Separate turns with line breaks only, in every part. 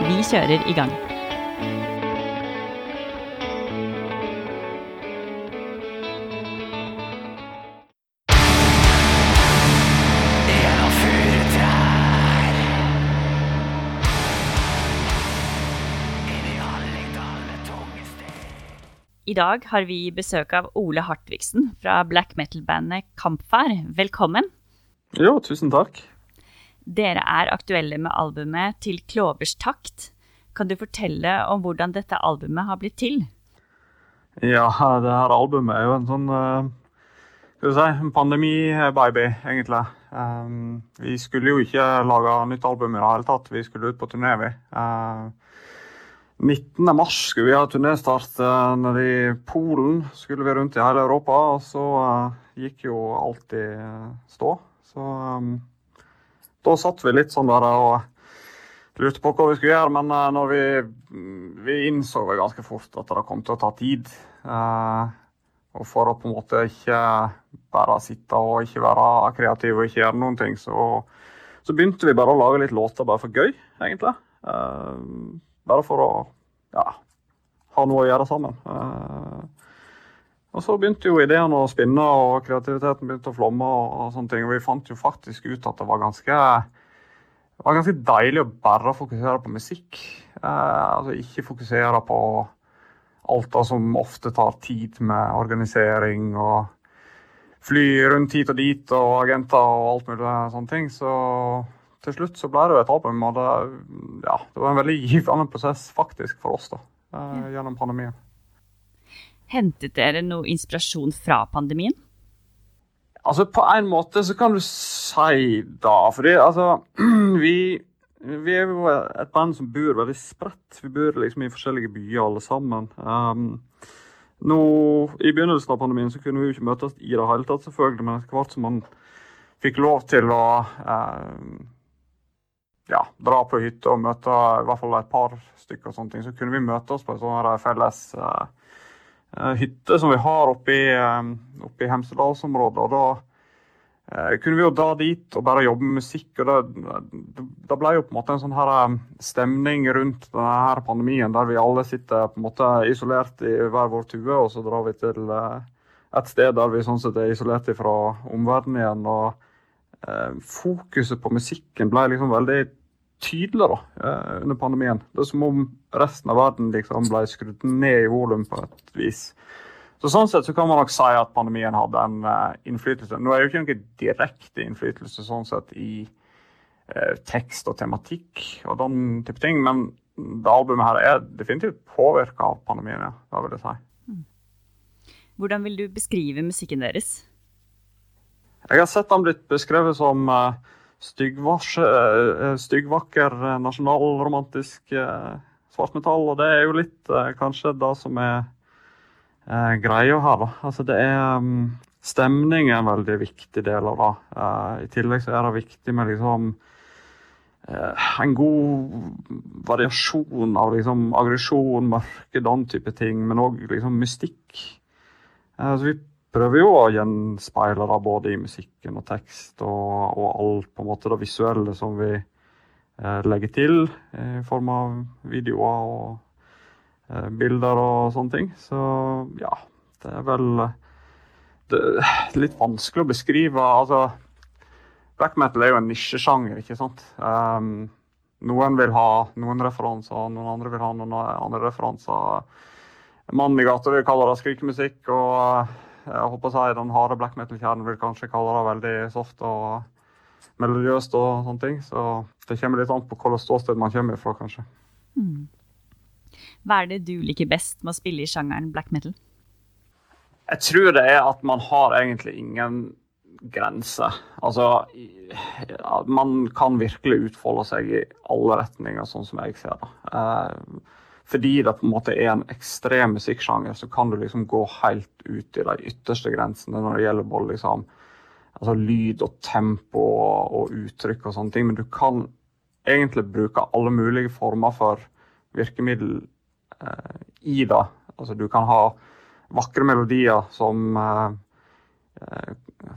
Vi kjører i gang. I dag har vi besøk av Ole Hartvigsen fra black metal-bandet Kampfar. Velkommen.
Jo, tusen takk.
Dere er aktuelle med albumet Til klovers takt. Kan du fortelle om hvordan dette albumet har blitt til?
Ja, det her albumet er jo en sånn uh, skal vi si, en pandemi-baby, egentlig. Um, vi skulle jo ikke lage nytt album i det hele tatt. Vi skulle ut på turné, vi. Uh, 19. mars skulle vi ha turnéstart nede i Polen. Skulle vi rundt i hele Europa, og så gikk jo alt i stå. Så um, da satt vi litt sånn der og lurte på hva vi skulle gjøre, men uh, når vi, vi innså vi ganske fort at det kom til å ta tid. Uh, og for å på en måte ikke bare sitte og ikke være kreativ og ikke gjøre noen ting, så, så begynte vi bare å lage litt låter bare for gøy, egentlig. Uh, bare for å ja, ha noe å gjøre sammen. Uh, og så begynte jo ideene å spinne, og kreativiteten begynte å flomme. Og, og sånne ting, og vi fant jo faktisk ut at det var ganske, det var ganske deilig å bare fokusere på musikk. Eh, altså ikke fokusere på alt det som ofte tar tid med organisering og fly rundt hit og dit og agenter og alt mulig sånne ting. Så til slutt så ble det jo et album, og det, ja, det var en veldig givende prosess faktisk for oss da, eh, gjennom pandemien.
Hentet dere noe inspirasjon fra pandemien?
Altså, På en måte så kan du si da. Fordi altså Vi, vi er jo et band som bor veldig spredt. Vi bor liksom i forskjellige byer alle sammen. Um, nå, I begynnelsen av pandemien så kunne vi jo ikke møtes i det hele tatt, selvfølgelig, men etter hvert som man fikk lov til å um, ja, dra på hytte og møte i hvert fall et par stykker, og sånne ting, så kunne vi møte oss på et sånt felles uh, Eh, hytte som vi har oppe i, eh, i Hemsedalsområdet. og da eh, kunne vi jo dra dit og bare jobbe med musikk. og Det, det ble jo på en måte en sånn her stemning rundt denne her pandemien, der vi alle sitter på en måte isolert i hver vår tue, og så drar vi til et sted der vi sånn sett er isolert fra omverdenen igjen. og Fokuset på musikken ble liksom veldig tydelig da, eh, under pandemien. Det er som om resten av verden liksom ble skrudd ned i volum på et vis. Så Sånn sett så kan man nok si at pandemien hadde en uh, innflytelse. Nå er det jo ikke noen direkte innflytelse sånn sett i uh, tekst og tematikk og den type ting, men det albumet her er definitivt påvirka av pandemien, ja. Det vil jeg si. Mm.
Hvordan vil du beskrive musikken deres?
Jeg har sett den blitt beskrevet som uh, styggvakker, nasjonalromantisk svartmetall. Og det er jo litt kanskje det som er eh, greia her, da. Altså det er um, Stemning er en veldig viktig del av det. Eh, I tillegg så er det viktig med liksom eh, en god variasjon av liksom aggresjon, mørke, den type ting, men òg liksom mystikk. Eh, så vi prøver jo å gjenspeile det både i musikken og tekst og, og alt på en måte det visuelle som vi eh, legger til i form av videoer og eh, bilder og sånne ting. Så ja, det er vel det litt vanskelig å beskrive. Altså, black metal er jo en nisjesjanger, ikke sant. Um, noen vil ha noen referanser, noen andre vil ha noen andre referanser. Mannen i gata vil kalle det skrikemusikk. og jeg håper å si Den harde black metal-kjernen vil kanskje kalle det veldig soft og melodiøst. og sånne ting. Så det kommer litt an på hvilket ståsted man kommer fra, kanskje. Mm.
Hva er det du liker best med å spille i sjangeren black metal?
Jeg tror det er at man har egentlig ingen grenser. Altså Man kan virkelig utfolde seg i alle retninger, sånn som jeg ser det. Fordi det på en måte er en ekstrem musikksjanger, så kan du liksom gå helt ut i de ytterste grensene når det gjelder både liksom, altså lyd og tempo og, og, uttrykk og sånne ting. Men du kan egentlig bruke alle mulige former for virkemiddel eh, i det. Altså du kan ha vakre melodier som eh, eh,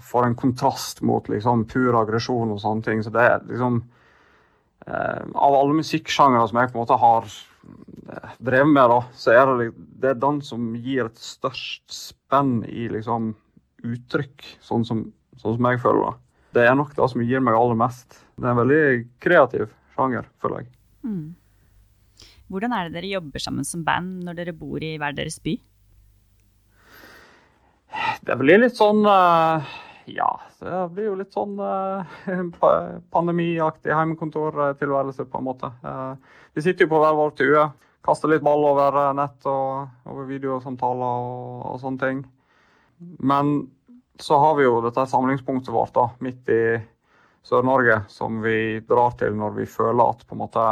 får en kontrast mot liksom, pur aggresjon og sånne ting. Så det er liksom eh, Av alle musikksjangere som jeg på en måte har drevet med, da, så er det, det er den som gir et størst spenn i liksom, uttrykk, sånn som, sånn som jeg føler det. Det er nok det som gir meg aller mest. Det er en veldig kreativ sjanger, føler jeg. Mm.
Hvordan er det dere jobber sammen som band når dere bor i hver deres by?
Det blir litt sånn uh, Ja, det blir jo litt sånn uh, pandemiaktig hjemmekontortilværelse, på en måte. Uh, vi sitter jo på hver vår tue, kaster litt ball over nett og over videosamtaler og, og sånne ting. Men så har vi jo dette samlingspunktet vårt da, midt i Sør-Norge, som vi drar til når vi føler at på en måte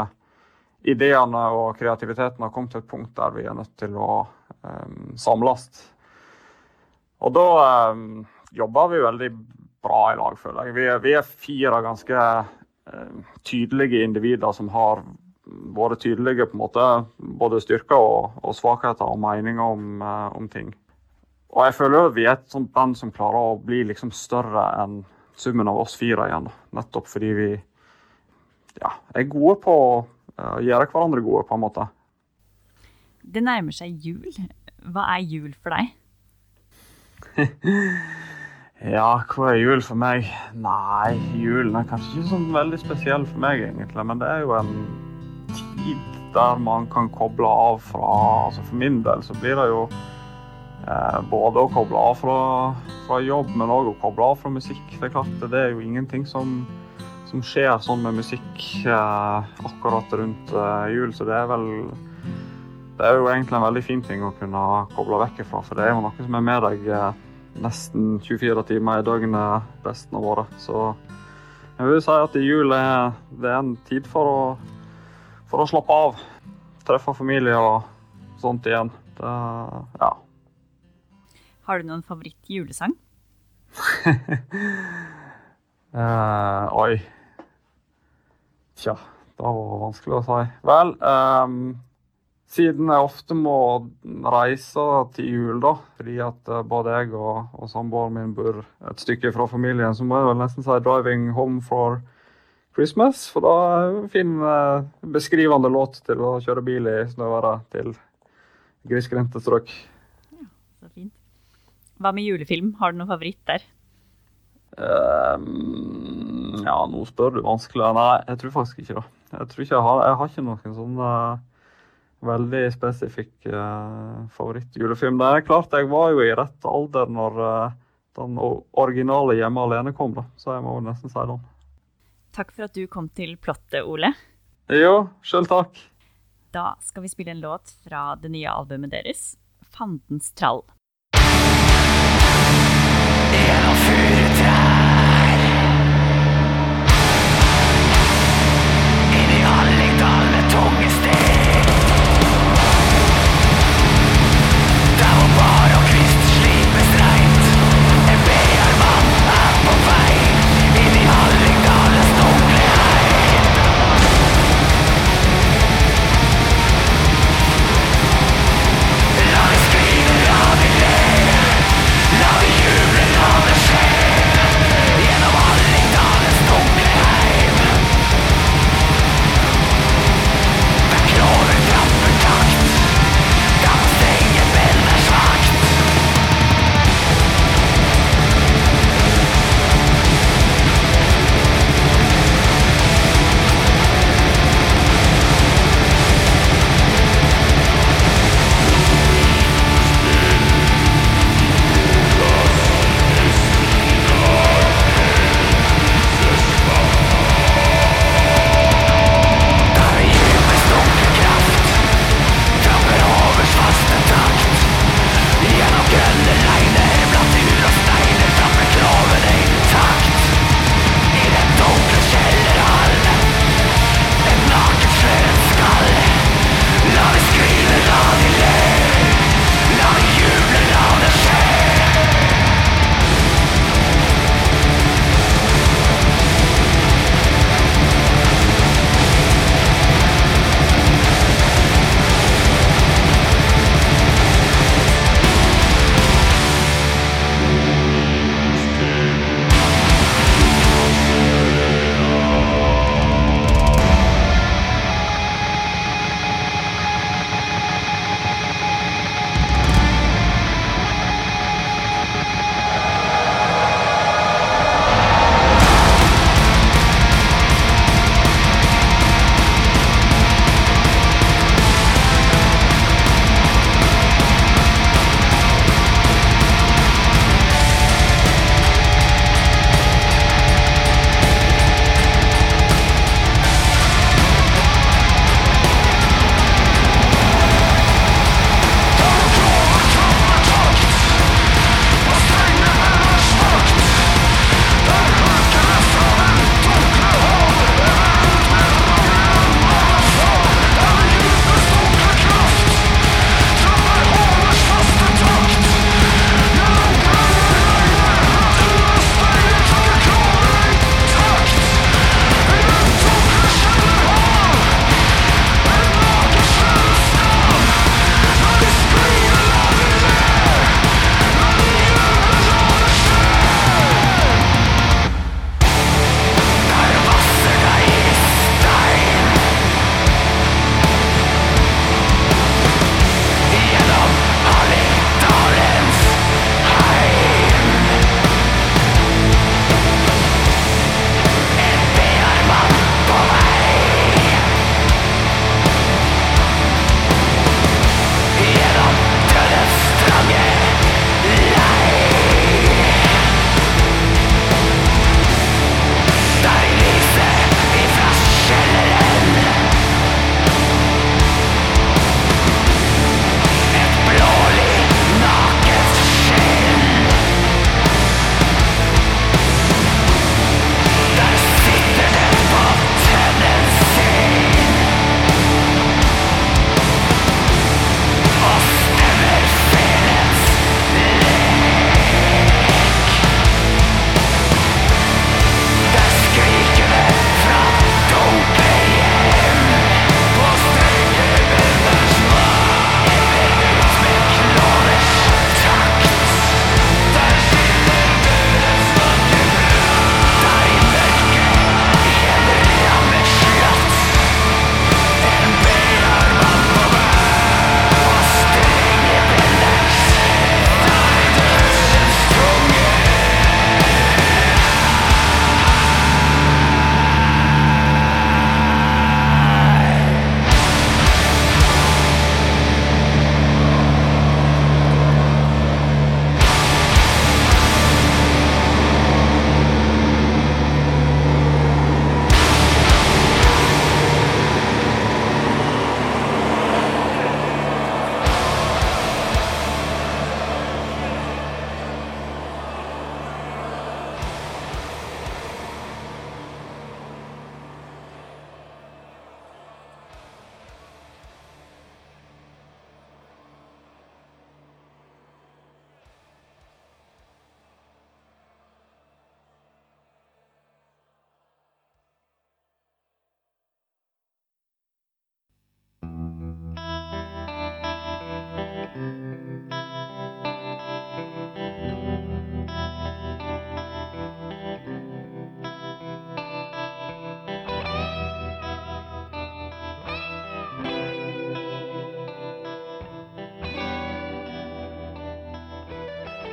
ideene og kreativiteten har kommet til et punkt der vi er nødt til å um, samles. Og da um, jobber vi veldig bra i lag, føler jeg. Vi er, vi er fire ganske uh, tydelige individer som har vært tydelige på en måte, både styrker og, og svakheter og meninger om, uh, om, ting. Og jeg føler at vi er et sånt band som klarer å bli liksom større enn summen av oss fire igjen. Nettopp fordi vi ja, er gode på å uh, gjøre hverandre gode, på en måte.
Det nærmer seg jul. Hva er jul for deg?
ja, hva er jul for meg? Nei, julen er kanskje ikke sånn veldig spesiell for meg, egentlig. Men det er jo en tid der man kan koble av fra altså For min del så blir det jo eh, både å koble av fra, fra jobb, men òg å koble av fra musikk. Det er klart, det er jo ingenting som, som skjer sånn med musikk eh, akkurat rundt eh, jul, så det er vel det er jo egentlig en veldig fin ting å kunne koble vekk ifra, for det er jo noe som er med deg eh, nesten 24 timer i døgnet resten av året. Så jeg vil si at jul er, det er en tid for å, for å slappe av. Treffe familie og sånt igjen. Det, ja.
Har du noen favoritt-julesang?
uh, oi. Tja, det var vanskelig å si. Vel um, siden jeg ofte må reise til jul, da, fordi at eh, både jeg og, og samboeren min bor et stykke fra familien, så må jeg vel nesten si 'driving home for Christmas'. For da er en fin beskrivende låt til å kjøre bil i snøværet til grisgrendte strøk.
Ja, så fint. Hva med julefilm? Har du noen favoritt der?
Um, ja, nå spør du vanskelig. Nei, jeg tror faktisk ikke det. Jeg tror ikke jeg har, jeg har ikke noen sånn veldig spesifikk uh, favorittjulefilm. Det er klart jeg var jo i rett alder når uh, den originale 'Hjemme alene' kom, da. så jeg må nesten si den.
Takk for at du kom til plottet, Ole.
Jo, sjøl takk.
Da skal vi spille en låt fra det nye albumet deres, 'Fandens trall'.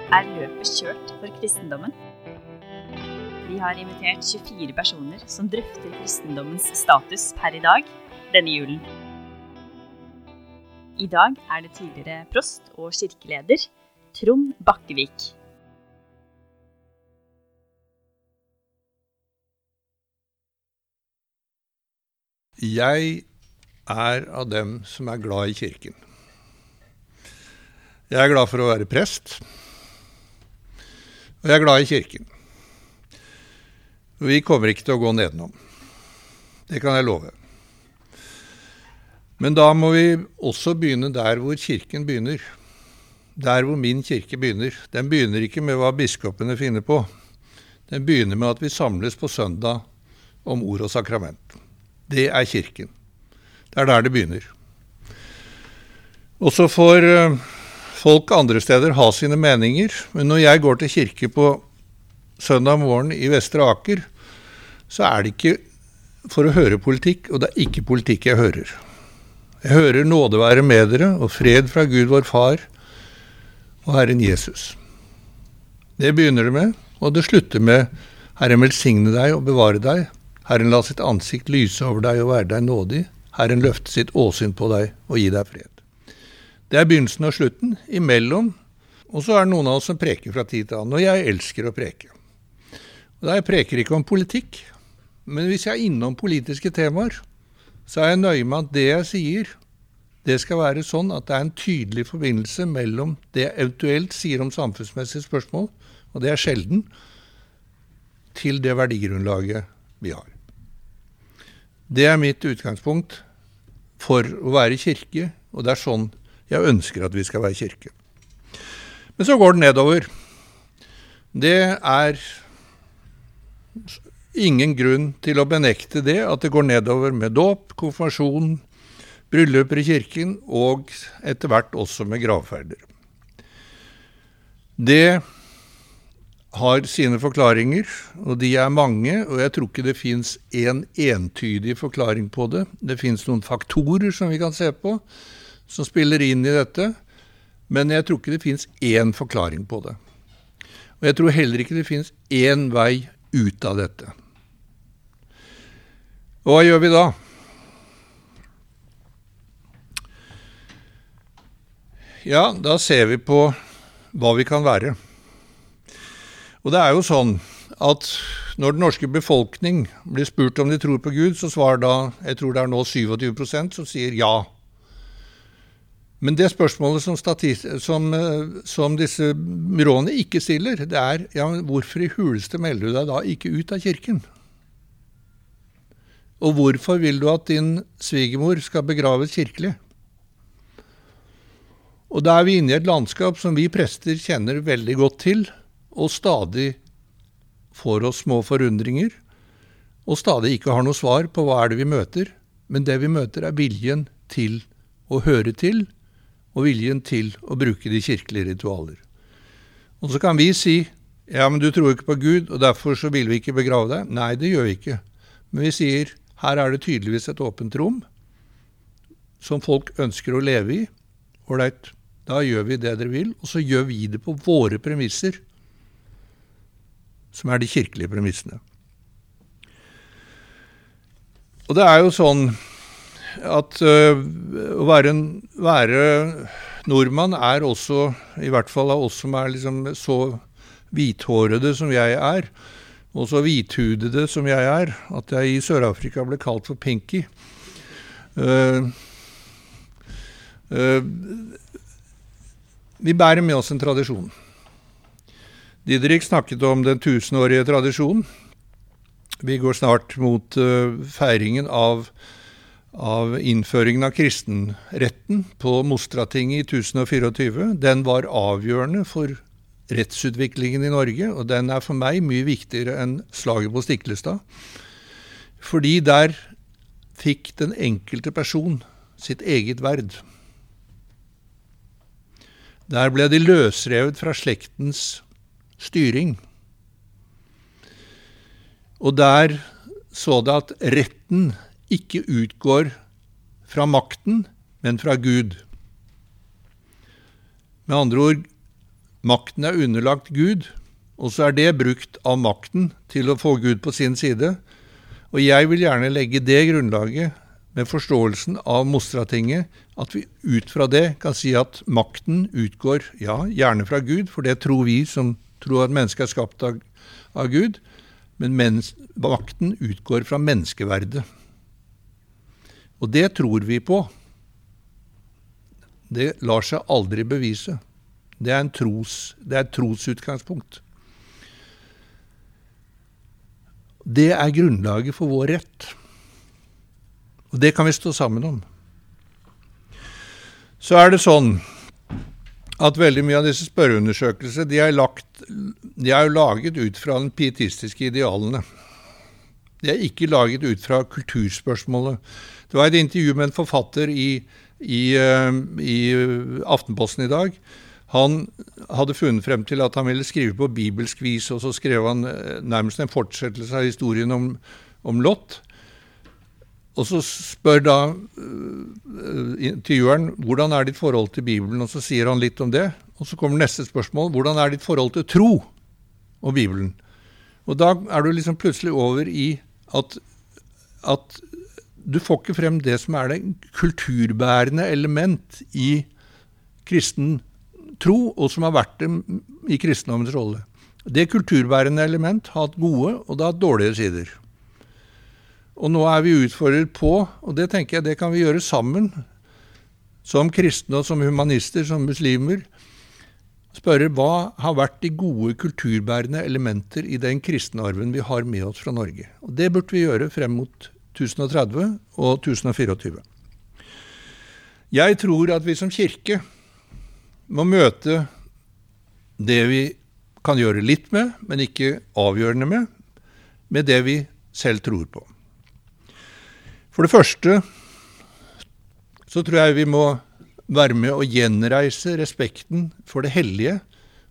Forkjørt for kristendommen? Vi har invitert 24 personer som drøfter kristendommens status per i dag denne julen. I dag er det tidligere prost og kirkeleder Trond Bakkevik.
Jeg er av dem som er glad i kirken. Jeg er glad for å være prest, og jeg er glad i kirken. Vi kommer ikke til å gå nedenom. Det kan jeg love. Men da må vi også begynne der hvor kirken begynner. Der hvor min kirke begynner. Den begynner ikke med hva biskopene finner på. Den begynner med at vi samles på søndag om ord og sakrament. Det er kirken. Det er der det begynner. Og så får eh, folk andre steder har sine meninger, men når jeg går til kirke på søndag morgen i Vestre Aker, så er det ikke for å høre politikk, og det er ikke politikk jeg hører. Jeg hører nåde være med dere og fred fra Gud vår Far og Herren Jesus. Det begynner det med, og det slutter med Herren velsigne deg og bevare deg. Herren la sitt ansikt lyse over deg og være deg nådig. Herren løfte sitt åsyn på deg og gi deg fred. Det er begynnelsen og slutten. Imellom. Og så er det noen av oss som preker fra tid til annen. Og jeg elsker å preke. Og da Jeg preker ikke om politikk, men hvis jeg er innom politiske temaer, så er jeg nøye med at det jeg sier, det skal være sånn at det er en tydelig forbindelse mellom det jeg eventuelt sier om samfunnsmessige spørsmål, og det er sjelden, til det verdigrunnlaget vi har. Det er mitt utgangspunkt for å være kirke, og det er sånn jeg ønsker at vi skal være kirke. Men så går det nedover. Det er ingen grunn til å benekte det, at det går nedover med dåp, konfirmasjon, brylluper i kirken og etter hvert også med gravferder. Det har sine forklaringer, og de er mange. Og jeg tror ikke det fins én en entydig forklaring på det. Det fins noen faktorer som vi kan se på, som spiller inn i dette. Men jeg tror ikke det fins én forklaring på det. Og jeg tror heller ikke det fins én vei ut av dette. Og hva gjør vi da? Ja, da ser vi på hva vi kan være. Og det er jo sånn at når den norske befolkning blir spurt om de tror på Gud, så svarer da, jeg tror det er nå 27% som sier ja. Men det spørsmålet som, som, som disse byråene ikke stiller, det er ja, hvorfor i huleste melder du deg da ikke ut av kirken? Og hvorfor vil du at din svigermor skal begraves kirkelig? Og da er vi inne i et landskap som vi prester kjenner veldig godt til, og stadig får oss små forundringer, og stadig ikke har noe svar på hva er det vi møter. Men det vi møter, er viljen til å høre til, og viljen til å bruke de kirkelige ritualer. Og så kan vi si ja, men du tror ikke på Gud, og derfor så vil vi ikke begrave deg. Nei, det gjør vi ikke. Men vi sier her er det tydeligvis et åpent rom som folk ønsker å leve i. Ålreit, da gjør vi det dere vil, og så gjør vi det på våre premisser, som er de kirkelige premissene. Og det er jo sånn at uh, å være, en, være, nordmann er også, i hvert fall av oss som er liksom så hvithårede som jeg er, og så hvithudede som jeg er, at jeg i Sør-Afrika ble kalt for Pinky. Uh, uh, vi bærer med oss en tradisjon. Didrik snakket om den tusenårige tradisjonen. Vi går snart mot uh, feiringen av, av, innføringen av kristenretten på Mostratinget i 1024. Den var avgjørende for rettsutviklingen i Norge, og den er for meg mye viktigere enn slaget på Stiklestad. Fordi der fikk den enkelte person sitt eget verd. Der ble de løsrevet fra slektens styring. Og der så det at retten ikke utgår fra makten, men fra Gud. Med andre ord, makten er underlagt Gud, og så er det brukt av makten til å få Gud på sin side. Og jeg vil gjerne legge det grunnlaget med forståelsen av Mostratinget, at vi ut fra det kan si at makten utgår, ja, gjerne fra Gud, for det tror vi som tror at mennesket er skapt av, av Gud, men mens, makten utgår fra menneskeverdet. Og det tror vi på. Det lar seg aldri bevise. Det er, tros, det er et trosutgangspunkt. Det er grunnlaget for vår rett. Og det kan vi stå sammen om. Så er det sånn at veldig mye av disse spørreundersøkelsene de de er laget ut fra den pietistiske idealene. De er ikke laget ut fra kulturspørsmålet. Det var et intervju med en forfatter i, i, eh, i Aftenposten i dag. Han hadde funnet frem til at han ville skrive på bibelsk vis, og så skrev han eh, nærmest en fortsettelse av historien om, om Lot. Og så spør da intervjueren hvordan er ditt forhold til Bibelen, og så sier han litt om det. Og så kommer neste spørsmål hvordan er ditt forhold til tro og Bibelen? Og da er du liksom plutselig over i at, at du får ikke frem det som er det kulturbærende element i kristen tro, og som har vært det i kristendommens rolle. Det kulturbærende element har hatt gode, og det har hatt dårlige sider. Og nå er vi utfordret på, og det tenker jeg det kan vi gjøre sammen, som kristne og som humanister, som muslimer, spørre hva har vært de gode kulturbærende elementer i den kristne arven vi har med oss fra Norge. Og Det burde vi gjøre frem mot 1030 og 1024. Jeg tror at vi som kirke må møte det vi kan gjøre litt med, men ikke avgjørende med, med det vi selv tror på. For det første så tror jeg vi må være med å gjenreise respekten for det hellige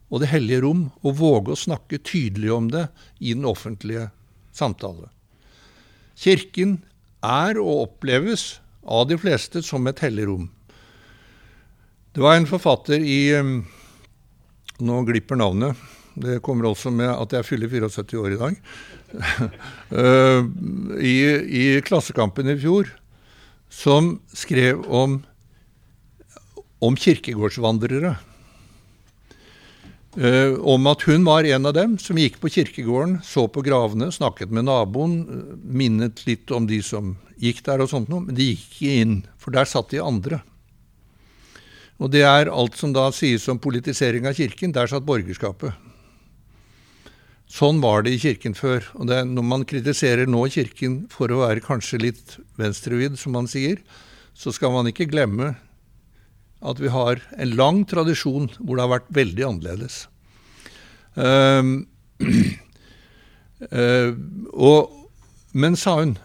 og det hellige rom, og våge å snakke tydelig om det i den offentlige samtale. Kirken er og oppleves av de fleste som et hellig rom. Det var en forfatter i Nå glipper navnet. Det kommer også med at jeg fyller 74 år i dag. Eh, I, I, Klassekampen i fjor, som skrev om, om kirkegårdsvandrere. Uh, om at hun var en av dem som gikk på kirkegården, så på gravene, snakket med naboen, minnet litt om de som gikk der og sånt noe, men de gikk ikke inn, for der satt de andre. Og det er alt som da sies om politisering av kirken, der satt borgerskapet. Sånn var det i kirken før. Og det, når man kritiserer nå kirken for å være kanskje litt venstrevidd, som man sier, så skal man ikke glemme at vi har en lang tradisjon hvor det har vært veldig annerledes. Uh, uh, og, men, sa hun,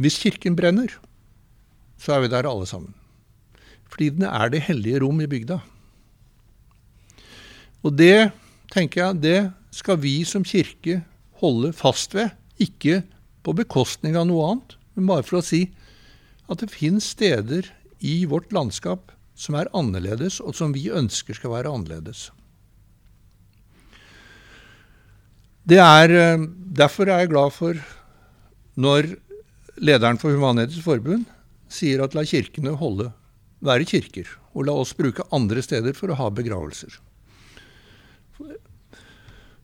hvis kirken brenner, så er vi der alle sammen. Fordi den er det hellige rom i bygda. Og det, tenker jeg, det skal vi som kirke holde fast ved. Ikke på bekostning av noe annet, men bare for å si at det finnes steder i vårt landskap som er annerledes, og som vi ønsker skal være annerledes. Er, eh, derfor er jeg glad for når lederen for Human-Etisk Forbund sier at la kirkene holde, være kirker, og la oss bruke andre steder for å ha begravelser.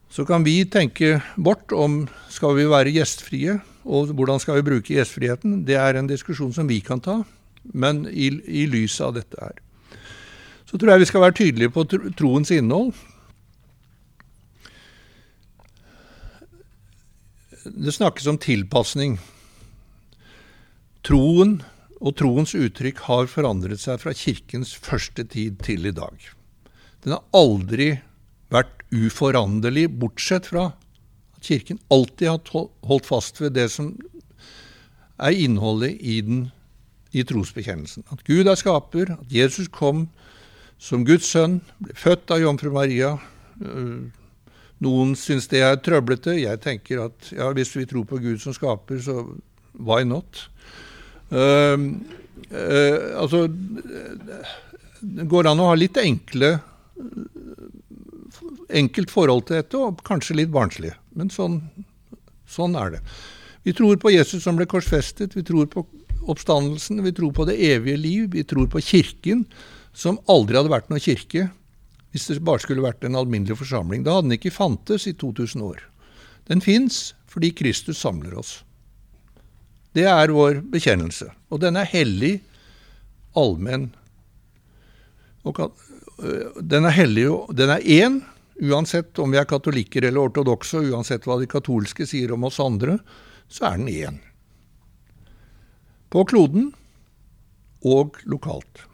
Så kan vi tenke bort om skal vi være gjestfrie, og hvordan skal vi bruke gjestfriheten. Det er en diskusjon som vi kan ta, men i, i lys av dette her. Så tror jeg vi skal være tydelige på troens innhold. Det snakkes om tilpasning. Troen og troens uttrykk har forandret seg fra kirkens første tid til i dag. Den har aldri vært uforanderlig, bortsett fra at Kirken alltid har holdt fast ved det som er innholdet i, den, i trosbekjennelsen. At Gud er skaper, at Jesus kom som Guds sønn, ble født av jomfru Maria. Øh, noen syns det er trøblete. Jeg tenker at ja, hvis vi tror på Gud som skaper, så why not? Uh, uh, altså Det går an å ha litt enkle enkelt forhold til dette, og kanskje litt barnslig. Men sånn, sånn er det. Vi tror på Jesus som ble korsfestet, vi tror på oppstandelsen, vi tror på det evige liv, vi tror på Kirken, som aldri hadde vært noen kirke hvis det bare skulle vært en alminnelig forsamling. Da hadde den ikke fantes i 2000 år. Den fins fordi Kristus samler oss. Det er vår bekjennelse. Og den er hellig, allmenn. Og den er hellig, den er én, uansett om vi er katolikker eller ortodokse, uansett hva de katolske sier om oss andre, så er den én. På kloden og lokalt.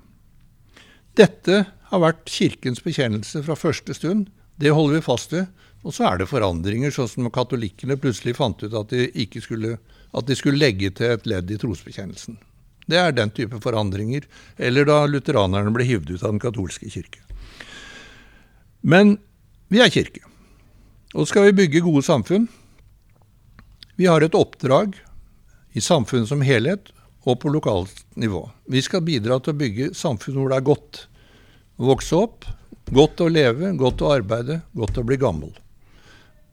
Dette har vært Kirkens bekjennelse fra første stund. Det holder vi fast ved. Og så er det forandringer, sånn som katolikkene plutselig fant ut at de, skulle, at de skulle legge til et ledd i trosbekjennelsen. Det er den type forandringer. Eller da lutheranerne ble hivd ut av den katolske kirke. Men vi er kirke. Og skal vi bygge gode samfunn. Vi har et oppdrag i samfunnet som helhet og på lokalt nivå. Vi skal bidra til å bygge samfunn hvor det er godt å vokse opp, godt å leve, godt å arbeide, godt å bli gammel.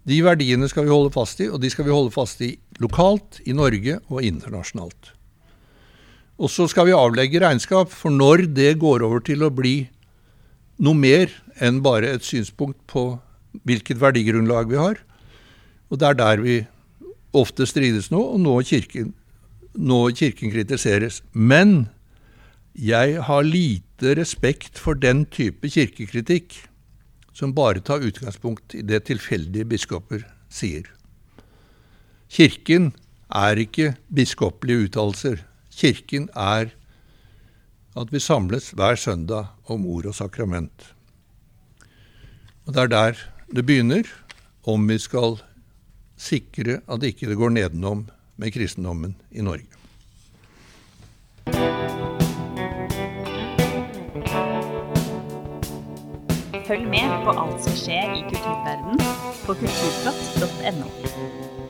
De verdiene skal vi holde fast i, og de skal vi holde fast i lokalt, i Norge og internasjonalt. Og så skal vi avlegge regnskap for når det går over til å bli noe mer enn bare et synspunkt på hvilket verdigrunnlag vi har. Og det er der vi ofte strides nå, og nå Kirken nå Kirken kritiseres. Men jeg har lite respekt for den type kirkekritikk som bare tar utgangspunkt i det tilfeldige biskoper sier. Kirken er ikke biskopelige uttalelser. Kirken er at vi samles hver søndag om ord og sakrament. Og Det er der det begynner, om vi skal sikre at ikke det går nedenom med kristendommen i Norge.
Følg med på alt som skjer i kulturverdenen på kulturplott.no.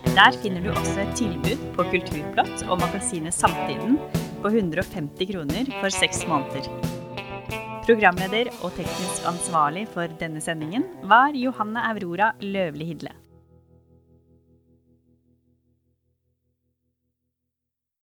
Der finner du også et tilbud på Kulturplott og magasinet Samtiden på 150 kroner for seks måneder. Programleder og teknisk ansvarlig for denne sendingen var Johanne Aurora Løvli Hidle.